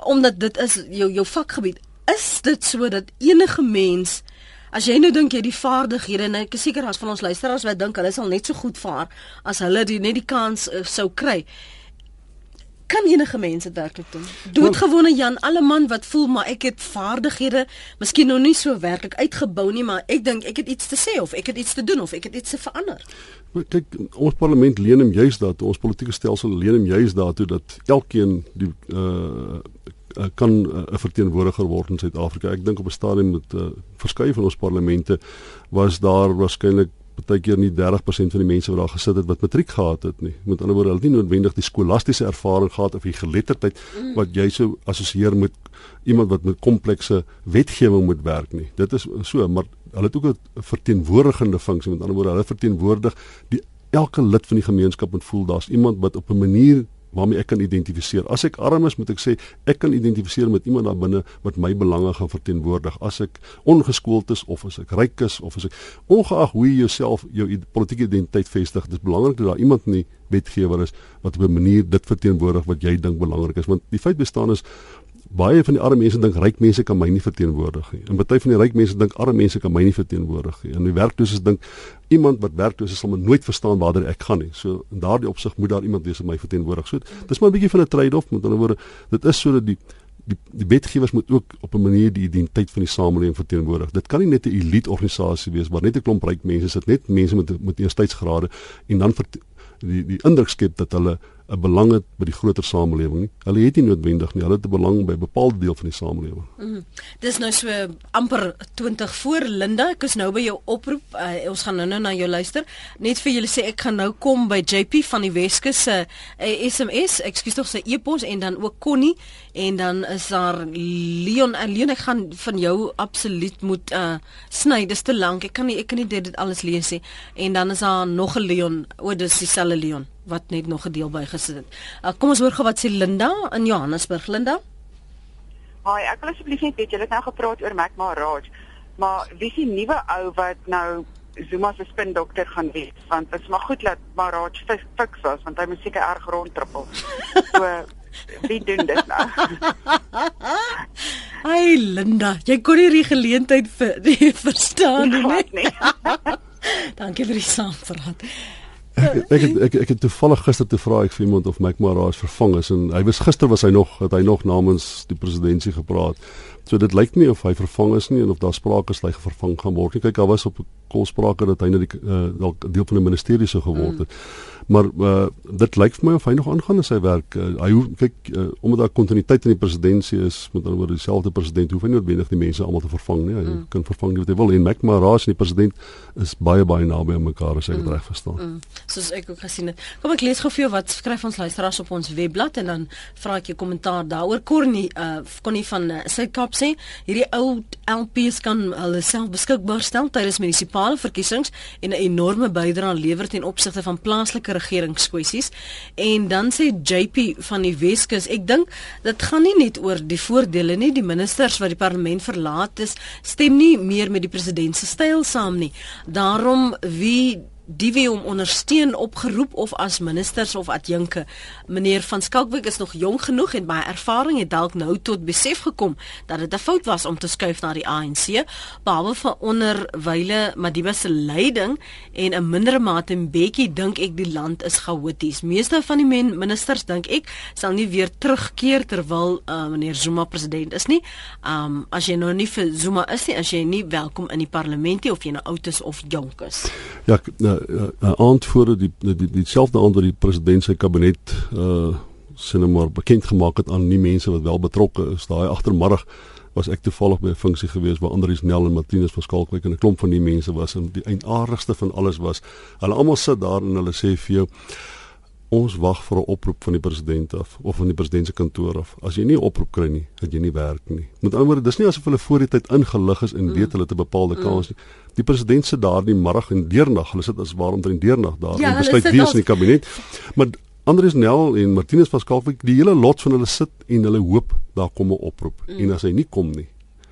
[SPEAKER 1] omdat dit is jou jou vakgebied is dit so dat enige mens as jy nou dink jy die vaardighede en ek is seker as van ons luisteraars wat dink hulle sal net so goed vaar as hulle die net die kans uh, sou kry kan enige mens dit werklik doen. Doodgewone Jan, alle man wat voel maar ek het vaardighede, miskien nog nie so werklik uitgebou nie, maar ek dink ek het iets te sê of ek het iets te doen of ek het iets te verander.
[SPEAKER 2] Kyk, ons parlement leen hom juis daartoe, ons politieke stelsel leen hom juis daartoe dat elkeen die uh kan 'n uh, verteenwoordiger word in Suid-Afrika. Ek dink op 'n stadium met uh, verskeie van ons parlemente was daar waarskynlik partykeer nie 30% van die mense wat daar gesit het wat matriek gehad het nie. Met ander woorde, hulle het nie noodwendig die skolastiese ervaring gehad of die geletterdheid mm. wat jy sou assosieer met iemand wat met komplekse wetgewing moet werk nie. Dit is so, maar hulle het ook 'n verteenwoordigende funksie. Met ander woorde, hulle verteenwoordig die elke lid van die gemeenskap moet voel daar's iemand wat op 'n manier waarmee ek kan identifiseer. As ek arm is, moet ek sê ek kan identifiseer met iemand daar binne wat my belange gaan verteenwoordig. As ek ongeskoold is of as ek ryk is of as ek ongeag hoe jy jouself jou politieke identiteit vestig, dis belangrik dat daar iemand in die wetgewer is wat op 'n manier dit verteenwoordig wat jy dink belangrik is. Want die feit bestaan is baie van die arme mense dink ryk mense kan my nie verteenwoordig nie. En baie van die ryk mense dink arme mense kan my nie verteenwoordig nie. En die werklooses dink iemand wat werkloos is sal my nooit verstaan waar ek gaan nie. So in daardie opsig moet daar iemand wees wat my verteenwoordig. So dis maar 'n bietjie van 'n trade-off met ander woorde. Dit is sodat die die die wetgewers moet ook op 'n manier die identiteit van die samelewing verteenwoordig. Dit kan nie net 'n elite organisasie wees waar net 'n klomp ryk mense sit, net mense met met universiteitsgrade en dan die die indruk skep dat hulle 'n belang het by die groter samelewing nie. Hulle het nie noodwendig nie. Hulle het 'n belang by 'n bepaalde deel van die samelewing.
[SPEAKER 1] Mm. Dis nou so amper 20 voor Linda. Ek is nou by jou oproep. Uh, ons gaan nou-nou na jou luister. Net vir julle sê ek gaan nou kom by JP van die Weskus se uh, SMS, ekskuus tog sy e-pos en dan ook Connie en dan is daar Leon. Uh, Leon, ek gaan van jou absoluut moet uh, sny. Dis te lank. Ek kan nie ek kan nie dit alles lees nie. En dan is daar nog 'n Leon. O, dis dieselfde Leon wat net nog 'n deel bygesit het. Uh, kom ons hoor gou wat sê Linda in Johannesburg. Linda?
[SPEAKER 4] Haai, ek wil asseblief net weet, jy het nou gepraat oor Macma Raj, maar wie is die nuwe ou wat nou Zuma se spindokter gaan wees? Want dit is maar goed dat Maraj fiks was, want hy moet seker erg rondtrippel. So wie doen dit nou?
[SPEAKER 1] Ai Linda, jy kon nie die geleentheid vir die verstaan nie. nie. Dankie vir die saampraat.
[SPEAKER 2] Ek ek ek, ek het toevallig gister te vra ek vir iemand of Mike Maraas vervang is en hy was gister was hy nog het hy nog namens die presidentskap gepraat. So dit lyk nie of hy vervang is nie en of daar sprake is hy vervang gaan word nie. Kyk, daar was op kolsprake dat hy net die uh, dalk deel van die ministerie sou geword het. Mm. Maar uh, dit lyk vir my of hy nog aangaan in sy werk. Uh, hy hoef kyk uh, omdat daar kontinuïteit in die presidentskap is met ander woorde dieselfde president hoef hy nie noodwendig die mense almal te vervang nie. Hy mm. kan vervang wat hy wil en Mac Maraas en die president is baie baie naby aan mekaar as ek dit mm. reg verstaan. Mm.
[SPEAKER 1] Soos ek ook gesien het. Kom ek lees gou vir jou wat skryf ons luisteraars op ons webblad en dan vra ek jou kommentaar daaroor. Cornie uh, Connie van uh, Suid-Kaap sê hierdie ou LPs kan hulle self beskikbaar stel tydens munisipale verkiesings en 'n enorme bydrae lewer ten opsigte van plaaslike regeringskwessies. En dan sê JP van die Weskus, ek dink dit gaan nie net oor die voordele nie, die ministers wat die parlement verlaat is, stem nie meer met die president se styl saam nie. Daarom wie die wie hom ondersteun opgeroep of as ministers of adjunke. Meneer van Skalkwyk is nog jonk genoeg en baie ervaring het dalk nou tot besef gekom dat dit 'n fout was om te skuif na die ANC, behalwe van onderwyle Madiba se leiding en 'n mindere mate in Bekkie dink ek die land is chaoties. Meeste van die ministers dink ek sal nie weer terugkeer terwyl uh, meneer Zuma president is nie. Um as jy nou nie vir Zuma is nie, as jy nie welkom in die parlement nie of jy nou oud is of jonk is.
[SPEAKER 2] Ja, nou 'n uh, aand voor die die dieselfde aand wat die president sy kabinet uh sinne maar bekend gemaak het aan nie mense wat wel betrokke is. Daai agtermiddag was ek toevallig by 'n funksie gewees waar Andrius Nel en Martinus van Skalkwyk en 'n klomp van die mense was en die eindaardigste van alles was hulle almal sit daar en hulle sê vir jou ons wag vir 'n oproep van die president af of van die president se kantoor af. As jy nie 'n oproep kry nie, het jy nie werk nie. Met ander woorde, dis nie asof hulle voor die tyd ingelig is en mm. weet hulle het 'n bepaalde mm. kans nie. Die president sit daar die middag en deernag, hulle sit as waarom drie deernag daar ja, en besluit wie is in die kabinet. Maar Andries Nel en Martinus van Skalkwyk, die hele lot van hulle sit en hulle hoop daar kom 'n oproep. Mm. En as hy nie kom nie,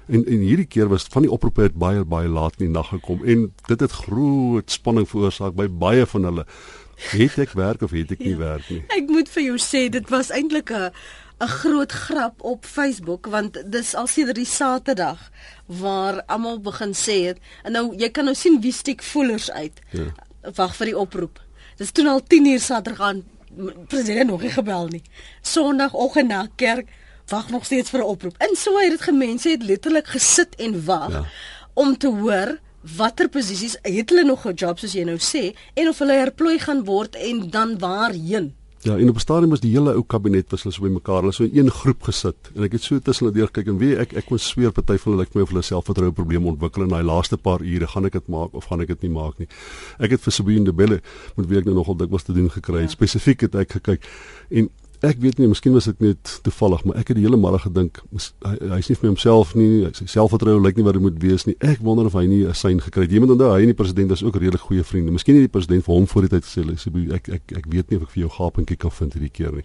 [SPEAKER 2] En en hierdie keer was van die oproepe het baie baie laat in die nag gekom en dit het groot spanning veroorsaak by baie van hulle. Het ek werk of het ek nie ja, werk nie?
[SPEAKER 1] Ek moet vir jou sê dit was eintlik 'n 'n groot grap op Facebook want dis al sedert die Saterdag waar almal begin sê het en nou jy kan nou sien wie stiek voelers uit. Ja. Wag vir die oproep. Dis toe al 10 uur Saterdag aan president nog nie gebel nie. Sondagoggend na kerk wag nog steeds vir 'n oproep. En so het dit gemense het letterlik gesit en wag ja. om te hoor watter posisies het hulle nog 'n job soos jy nou sê en of hulle herplooi gaan word en dan waarheen?
[SPEAKER 2] Ja, in op 'n stadium was die hele ou kabinet was hulle so bymekaar, hulle so in een groep gesit en ek het so tussen hulle deur kyk en wie ek ek kon sweer party van hulle lyk my of hulle selfvertroue probleme ontwikkel in daai laaste paar ure, gaan ek dit maak of gaan ek dit nie maak nie. Ek het vir Sabine de Belle met wie ek nou nogal dikwels te doen gekry het. Ja. Spesifiek het ek gekyk en Ek weet nie, miskien was dit net toevallig, maar ek het die hele middag gedink hy hy's nie vir homself nie, sy selfvertroue lyk nie wat hy moet wees nie. Ek wonder of hy nie 'n sein gekry het. Jy moet onthou hy en die president is ook redelik goeie vriende. Miskien het die president vir hom voor die tyd gesê, ek ek ek weet nie of ek vir jou gaapentjie kan vind hierdie keer nie.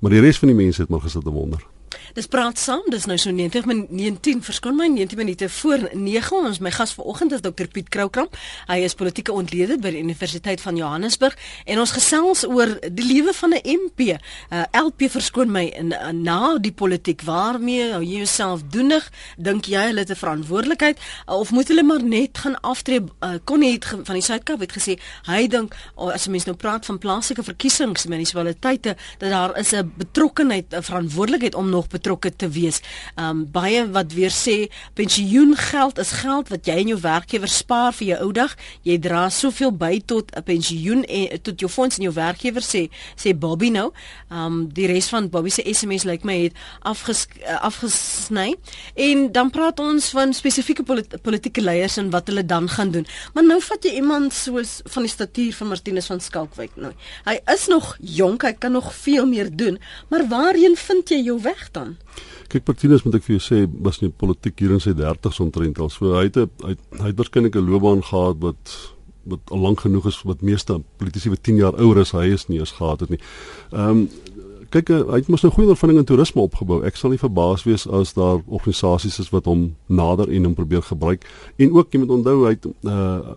[SPEAKER 2] Maar die res van die mense het maar gesit en wonder.
[SPEAKER 1] Dis praat saam, dis nou so 90 min 19 verskyn my 19 minute voor 9 ons my gas vanoggend is Dr Piet Kroukram. Hy is politieke ontleder by die Universiteit van Johannesburg en ons gesels oor die lewe van 'n MP. Uh, LP verskoon my in uh, na die politiek waarmee hou jy jouself doenig? Dink jy hulle het 'n verantwoordelikheid uh, of moet hulle maar net gaan aftree? Uh, kon nie van die Suid-Kaap het gesê hy dink oh, as 'n mens nou praat van plaaslike verkiesings, munisipaliteite dat daar is 'n betrokkeheid, 'n verantwoordelikheid om nog betrokke te wees. Um baie wat weer sê pensioengeld is geld wat jy en jou werkgewer spaar vir jou ou dag. Jy dra soveel by tot 'n pensioen en tot jou fonds en jou werkgewer sê sê Bobby nou. Um die res van Bobby se SMS lyk like my het afges, uh, afgesny. En dan praat ons van spesifieke polit politieke leiers en wat hulle dan gaan doen. Maar nou vat jy iemand soos van die statuur van Martinus van Skalkwyk nou. Hy is nog jonk, hy kan nog veel meer doen, maar waarheen vind jy jou weg dan?
[SPEAKER 2] Kyk Martinus moet ek vir jou sê was nie politiek hier in sy 30s omtrent al. So hy het hy, hy het waarskynlik 'n loopbaan gehad wat wat al lank genoeg is wat meeste politici wat 10 jaar ouer is, hy is nie eens gehad het nie. Ehm um, kyk hy het mos 'n goeie ervaring in toerisme opgebou. Ek sal nie verbaas wees as daar organisasies is wat hom nader en hom probeer gebruik. En ook jy moet onthou hy het uh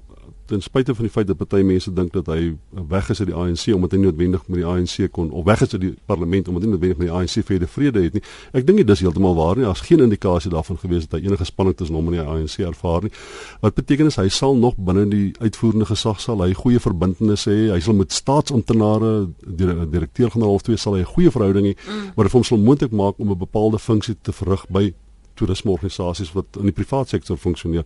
[SPEAKER 2] ten spyte van die feit dat party mense dink dat hy weg is uit die ANC omdat hy noodwendig met die ANC kon of weg is uit die parlement omdat hy noodwendig met die ANC vrede vrede het nie. Ek dink dit is heeltemal waar nie. Daar's geen indikasie daarvan gewees dat hy enige spanning tussen hom en die ANC ervaar nie. Wat beteken is hy sal nog binne die uitvoerende gesag sal hy goeie verbintenisse hê. Hy sal met staatsamptenare, direkteur-generaal of twee sal hy 'n goeie verhouding hê mm. wat vir hom sal moontlik maak om 'n bepaalde funksie te verrig by toerismeorganisasies wat in die privaat sektor funksioneer.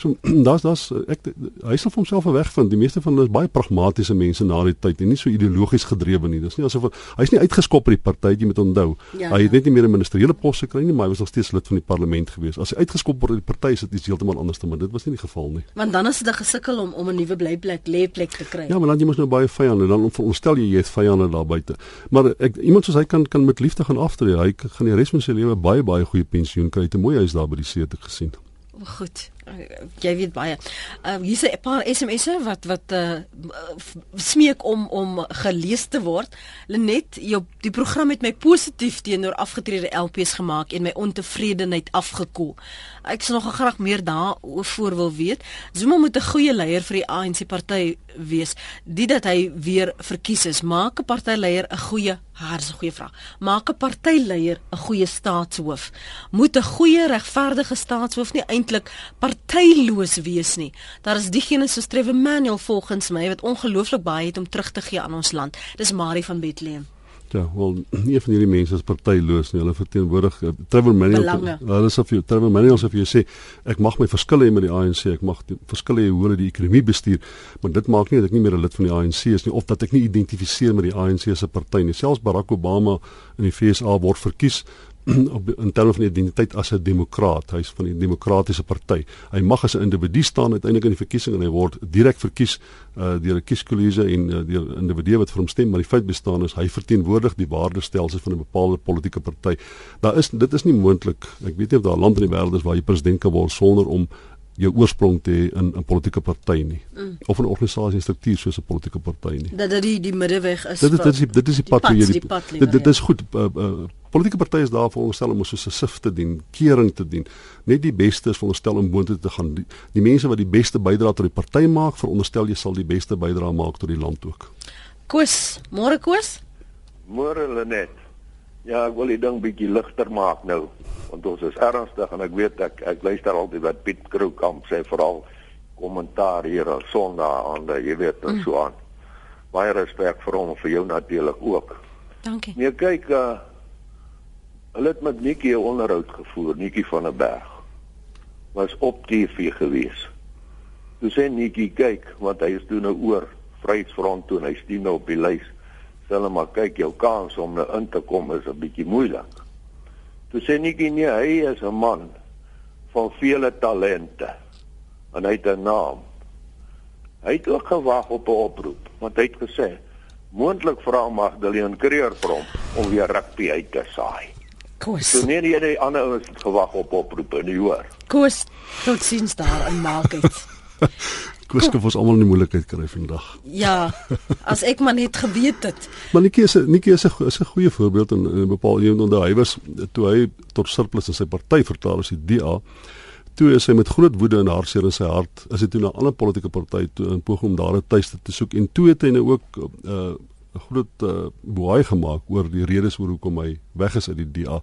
[SPEAKER 2] So daar's daar's ek hy sal vir homself 'n weg vind. Die meeste van hulle is baie pragmatiese mense na die tyd en nie so ideologies gedrewe nie. Dis nie asof hy's nie uitgeskop uit die party jy moet onthou. Ja, hy het ja. net nie meer 'n ministeriële pos gekry nie, maar hy was nog steeds lid van die parlement gewees. As hy uitgeskop word uit die party is dit iets heeltemal anders te maar dit was nie die geval nie.
[SPEAKER 1] Want dan is dit 'n gesukkel om om 'n nuwe blyplek, lêplek te kry.
[SPEAKER 2] Ja, maar dan jy mos nou baie vyande dan veronderstel jy jy het vyande daar buite. Maar ek iemand soos hy kan kan met liefde gaan aftree. Hy gaan die res van sy lewe baie baie goeie pensioen kry. 'n Mooi huis daar by die see te gesien.
[SPEAKER 1] Goed. Jy weet baie. Uh, hier is 'n paar SMS'e wat wat uh, smeek om om gelees te word. Lenet, jou die program het my positief teenoor afgetrede LPs gemaak en my ontevredenheid afgekoel. Ek sou nog graag meer daaroor wil weet. Zuma moet 'n goeie leier vir die ANC party wees. Dit dat hy weer verkies is, maak 'n partyleier 'n goeie Haar is 'n goeie vraag. Maak 'n partyleier 'n goeie staatshoof? Moet 'n goeie regverdige staatshoof nie eintlik partyloos wees nie? Daar is diegene soos Trevor Manuel volgens my wat ongelooflik baie het om terug te gee aan ons land. Dis Marie van Bethlehem.
[SPEAKER 2] Ja, wel nie van hierdie mense is partyloos nie. Hulle verteenwoordig uh, Trevor Manuel. Hulle sê vir Trevor Manuel sê vir jou sê ek mag my verskille hê met die ANC, ek mag verskille hê hoe hulle die ekonomie bestuur, maar dit maak nie dat ek nie meer 'n lid van die ANC is nie of dat ek nie identifiseer met die ANC 'n party nie. Selfs Barack Obama in die VSA word verkies op in terme van identiteit as 'n demokraat. Hy's van die demokratiese party. Hy mag as 'n individu staan uiteindelik in die verkiesing en hy word direk verkies uh, deur 'n kieskollege en uh, deur individue wat vir hom stem, maar die feit bestaan is hy verteenwoordig die waardestelsel van 'n bepaalde politieke party. Daar is dit is nie moontlik. Ek weet nie of daar 'n land in die wêreld is waar jy president kan word sonder om jou oorsprong te hê in 'n politieke party nie mm. of 'n organisasie struktuur soos 'n politieke party nie.
[SPEAKER 1] Dat dit die die middeweg is.
[SPEAKER 2] Dit is dit is die, dit is die, die pad hoe jy die, die dit, dit is goed uh, uh, politieke partye is daar veronderstel om soos 'n sif te dien, kering te dien. Net die beste is veronderstel om boontoe te gaan. Die, die mense wat die beste bydra tot die party maak, veronderstel jy sal die beste bydra maak tot die land ook.
[SPEAKER 1] Koos, môre Koos?
[SPEAKER 5] Môre Lenet. Ja, ek wil die ding bietjie ligter maak nou want ons is ernstig en ek weet ek ek luister altyd wat Piet Kroukamp sê veral kommentaar hier op Sondag aan, jy weet, en so aan. Baie respek vir hom en vir jou natuurlik ook.
[SPEAKER 1] Dankie.
[SPEAKER 5] Nee, kyk uh Hulle het met Nikki 'n onderhoud gevoer, Nikki van der Berg. Was op TV gewees. Toe sê Nikki, kyk, want hy is toe nou oor Vryheidsfront toe en hy stem nou op die lys. Sê hulle maar kyk, jou kans om nou in te kom is 'n bietjie moeilik. Toe sê Nikki, nee, hy is 'n man van vele talente en hy het 'n naam. Hy het ook gewag op 'n oproep, want hy het gesê moontlik vra Magdalene Kreer vir hom om weer rugby uit te saai.
[SPEAKER 1] Koos.
[SPEAKER 5] So nee, nee, die ander ouens het gewag op oproepe, nie hoor.
[SPEAKER 1] Koos, tot sins daar in Market.
[SPEAKER 2] Koos kan ons almal in die moeilikheid kry vandag.
[SPEAKER 1] Ja, as ek maar net geweet het.
[SPEAKER 2] Maar Nikkie is 'n Nikkie is 'n is 'n goeie voorbeeld en 'n bepaal jy onthou hy was toe hy tot surplus in sy party vertaal as die DA toe is hy met groot woede en hartseer in sy hart as hy toe na 'n ander politieke party toe in poging om daar 'n tuiste te soek en toe het hy nou ook 'n uh, groot uh, boei gemaak oor die redes oor hoekom hy weg is uit die DA.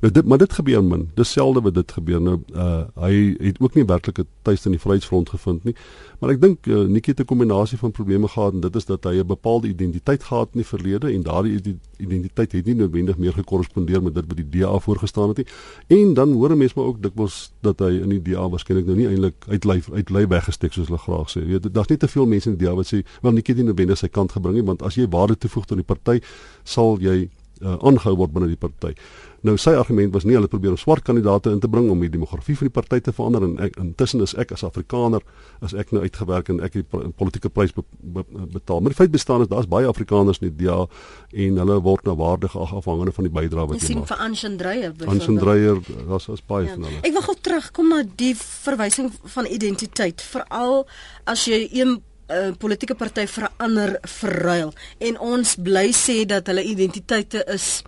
[SPEAKER 2] Nou dit maar dit gebeur min. Dis selde wat dit gebeur. Nou uh hy het ook nie werklik 'n tuiste in die Vryheidsfront gevind nie. Maar ek dink uh, Nikki het 'n kombinasie van probleme gehad en dit is dat hy 'n bepaalde identiteit gehad in die verlede en daardie identiteit het nie noodwendig meer gekorrespondeer met dit wat die DA voorgestaan het nie. En dan hoor mense maar ook dikwels dat hy in die DA waarskynlik nou nie eintlik uit lyf uit lei weggesteek soos hulle graag sê. Jy weet daar's nie te veel mense in die DA wat sê wel Nikki het nie noodwendig sy kant gebring nie want as jy waarde toevoeg tot die party sal jy uh, aangehou word binne die party. Nou sy argument was nie hulle probeer om swart kandidaate in te bring om die demografie van die party te verander en ek intussen is ek as Afrikaner as ek nou uitgewerk en ek 'n politieke prys be, be, betaal. Maar die feit bestaan is daar's baie Afrikaners in die DA en hulle word nou waardig afhangende van die bydrae wat
[SPEAKER 1] jy
[SPEAKER 2] maak.
[SPEAKER 1] Sien vir Anshan Dreyer
[SPEAKER 2] byvoorbeeld. Anshan Dreyer, daar's as baie ja. van hulle.
[SPEAKER 1] Ek wil gou terugkom na die verwysing van identiteit, veral as jy een 'n uh, politieke party verander verruil en ons bly sê dat hulle identiteite is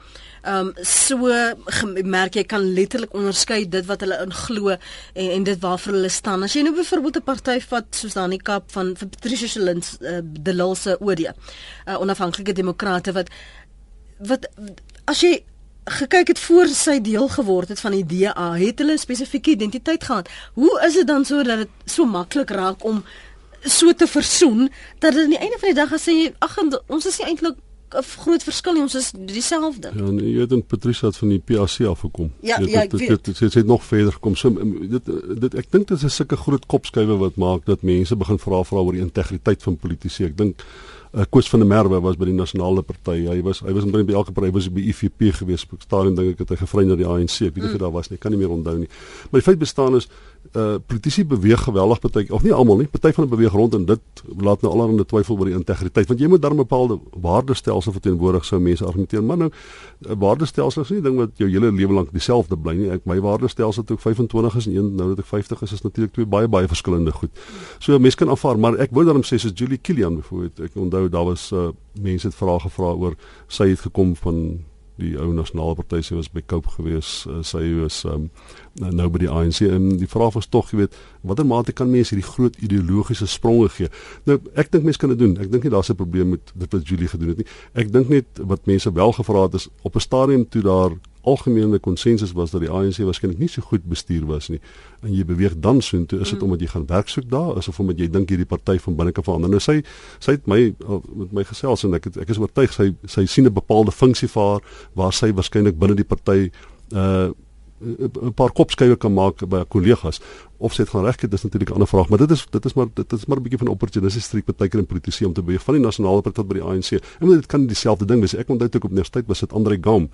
[SPEAKER 1] ehm um, so gemerk jy kan letterlik onderskei dit wat hulle inglo en, en dit waarvoor hulle staan. As jy nou byvoorbeeld 'n party vat soos dan die kap van vir Patricia Shillings uh, de Lilse OD, uh, onafhanklike demokrate wat wat as jy gekyk het voor sy deel geword het van die DA, het hulle 'n spesifieke identiteit gehad. Hoe is dit dan so dat dit so maklik raak om so te versoen dat dit aan die einde van die dag as jy ag ons is nie eintlik 'n groot verskil nie, ons is dieselfde.
[SPEAKER 2] Ja, nee, jy het en Patricia het van die PAC af gekom.
[SPEAKER 1] Ja, dit, ja,
[SPEAKER 2] dit, dit, dit, dit het nog verder gekom. So dit dit ek dink dit is 'n sulke groot kopskuiwe wat maak dat mense begin vra vra oor die integriteit van politici. Ek dink uh, Koos van der Merwe was by die nasionale party. Hy was hy was by elke party was by IFP gewees. Op stadium dink ek het hy gevry na die ANC. Ek weet nie of mm. daar was nie. Ek kan nie meer onthou nie. Maar die feit bestaan is uh politici beweeg geweldig party of nie almal nie party van hulle beweeg rond en dit laat nou allerhande twyfel oor die integriteit want jy moet dan 'n bepaalde waardestelsel verteenwoordig sou mense argumenteer. Maar nou 'n waardestelsel is nie 'n ding wat jou hele lewe lank dieselfde bly nie. Ek my waardestelsel toe ek 25 is en een nou dat ek 50 is is natuurlik twee baie baie verskillende goed. So mense kan aanvaar maar ek wou daarom sê soos Julie Kilian byvoorbeeld ek onthou daar was uh mense het vrae gevra oor sy het gekom van die ou nasionale party se was by Cope gewees uh, sy was um, nou by die ANC en die vraag was tog jy weet watter mate kan mense hierdie groot ideologiese spronge gee? Nou ek dink mense kan dit doen. Ek dink nie daar's 'n probleem met dit wat Julie gedoen het nie. Ek dink net wat mense wel gevra het is op 'n stadium toe daar algemene konsensus was dat die ANC waarskynlik nie so goed bestuur was nie. En jy beweeg dan soontoe is dit mm. omdat jy gaan werk soek daar is of omdat jy dink hierdie party van binnekant verander? Nou sy sy het my met my gesels en ek het, ek is oortuig sy sy sien 'n bepaalde funksie vir haar waar sy waarskynlik binne die party uh 'n paar kopskuiwe kan maak by kollegas. Of sy het gaan regkry dis natuurlik 'n ander vraag maar dit is dit is maar dit is maar 'n bietjie van opportunisties streek baie keer in politisie om te beweeg. Van die nasionale party tot by die ANC en dit kan dieselfde ding wees. Ek onthou toe ek op universiteit was dit Andre Gam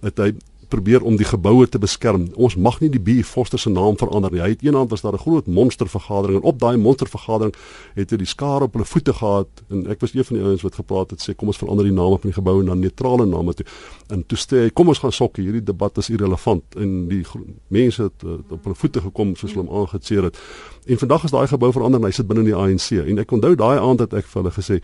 [SPEAKER 2] dat hy probeer om die geboue te beskerm. Ons mag nie die B Foster se naam verander nie. Hy het eendag was daar 'n groot monstervergadering en op daai monstervergadering het hy die skare op hulle voete gehad en ek was een van die ouens wat gepraat het sê kom ons verander die name van die geboue na neutrale name toe. En toe sê hy kom ons gaan sokke, hierdie debat is irrelevant en die mense het, het op hulle voete gekom soos hulle hom aangeseer het. En vandag is daai gebou verander en hy sit binne die ANC en ek onthou daai aand het ek vir hulle gesê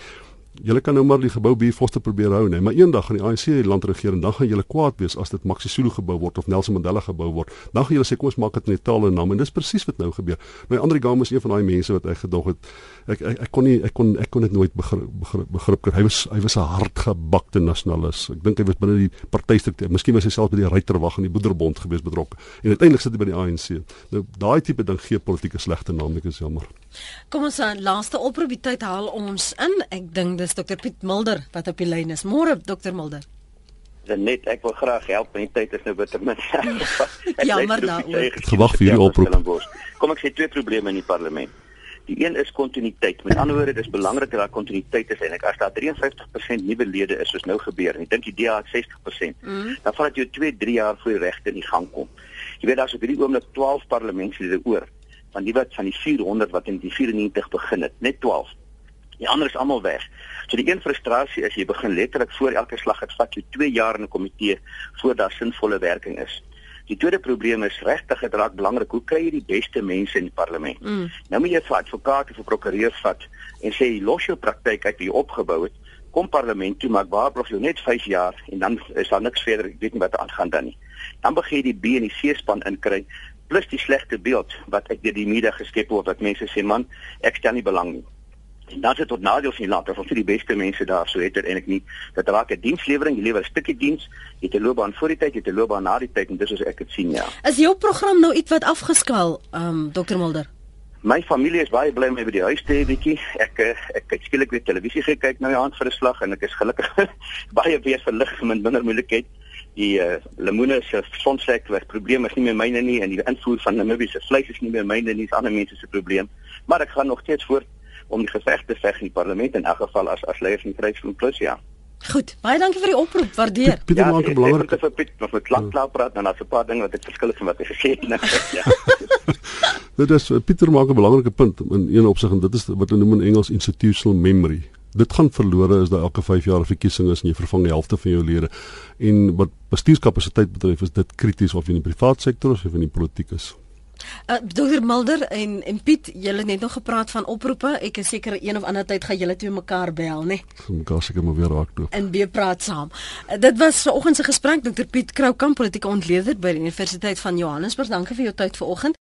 [SPEAKER 2] julle kan nou maar die gebou B Foster probeer hou nee, maar eendag gaan die ANC die land regeer en dan gaan julle kwaad wees as dit Maxi Sulu gebou word of Nelson Mandela gebou word. Dan gaan julle sê kom ons maak dit net tale naam en dis presies wat nou gebeur. My ander gaam is een van daai mense wat ek gedog het ek ek, ek kon nie ek kon ek kon dit nooit begrip begrip, begrip kry. Hy was hy was 'n hardgebakte nasionalis. Ek dink hy was binne die partystruktuur. Miskien was hy self by die Ruiterwag en die Boederbond gewees betrokke. En uiteindelik sit hy by die ANC. Nou daai tipe ding gee politieke slegte naam, ek is jammer.
[SPEAKER 1] Kom ons aan laaste oproep die tyd haal ons in. Ek dink dis Dr Piet Mulder wat op die lyn is. Môre Dr Mulder.
[SPEAKER 6] Net ek wil graag help en die tyd is nou bitter min.
[SPEAKER 1] Jammer daaroor.
[SPEAKER 2] Gewag vir hierdie oproep.
[SPEAKER 6] Kom ek sê twee probleme in die parlement. Die een is kontinuïteit. Met ander woorde, dit is belangrik dat daar kontinuïteit is en ek as daar 53% nuwe lede is soos nou gebeur en ek dink die DA het 60%, mm. dan vat dit jou 2, 3 jaar voor die regte in die gang kom. Jy weet daar's op hierdie oomblik 12 parlementslede oor van die wat van die 400 wat in die 94 begin het, net 12. Die ander is almal weg. So die een frustrasie is jy begin letterlik voor elke slag het vat jy 2 jaar in 'n komitee voor daar sinvolle werking is. Die tweede probleem is regtig dit raak belangrik hoe kry jy die beste mense in die parlement? Mm. Nou moet jy vir advokate of prokureurs vat en sê los jou praktyk uit wat jy opgebou het, kom parlement toe maar waarborg jy net 5 jaar en dan is daar niks verder, ek weet nie wat aangaan dan nie. Dan begin jy die B en die C span inkry plus die slegte beeld wat ek deur die media geskep word dat mense sê man, ek stel nie belang nie. Dan sit tot nadeel van die land. Of vir die beste mense daar so het dit eintlik nie. Dat raak 'n dienslewering jy lewer 'n stukkie diens jy het 'n loopbaan voor die tyd jy het 'n loopbaan na die tyd en dis as ek dit sien ja.
[SPEAKER 1] Is jou program nou iets wat afgeskaal, ehm um, Dr Mulder?
[SPEAKER 6] my familie is baie bly om my by die huis te hê bietjie. Ek eh, ek kyk skielik weer televisie gekyk nou die aand vir 'n slag en ek is gelukkig baie weer verlig met minder moeilikheid. Die uh, lemoene se sonsekwer probleem is nie meer myne nie en die invoer van Namibië se vleis is nie meer myne nie, dis ander mense se probleem. Maar ek gaan nog steeds voort om die geveg te veg in die parlement in elk geval as as leier van Vryheidsfront Plus ja.
[SPEAKER 1] Goed, baie dankie vir die oproep, waardeer.
[SPEAKER 2] Piet, Pieter
[SPEAKER 6] ja,
[SPEAKER 2] maak 'n belangrike
[SPEAKER 6] vir Piet nog met klank klaar praat en daar's 'n paar dinge wat ek verskil van wat hy gesê het. nou, ja.
[SPEAKER 2] Dit is eh, Pieter maak 'n belangrike punt in een opsig en dit is wat hulle noem in Engels institutional memory. Dit gaan verlore as daar elke 5 jaar 'n verkiesing is en jy vervang die helfte van jou lede. En wat bestuurskapasiteit betref is dit krities of jy in die privaat sektor of jy in die politiek is.
[SPEAKER 1] Uh, Dr Mulder en en Piet, julle het net nog gepraat van oproepe. Ek is seker een of ander tyd gaan julle twee mekaar bel, né?
[SPEAKER 2] Vir mekaar seker maar weer raak toe.
[SPEAKER 1] En weer praat saam. Uh, dit was vanoggend se gesprek Dr Piet Kroukamp, politieke ontleder by die Universiteit van Johannesburg. Dankie vir jou tyd vanoggend.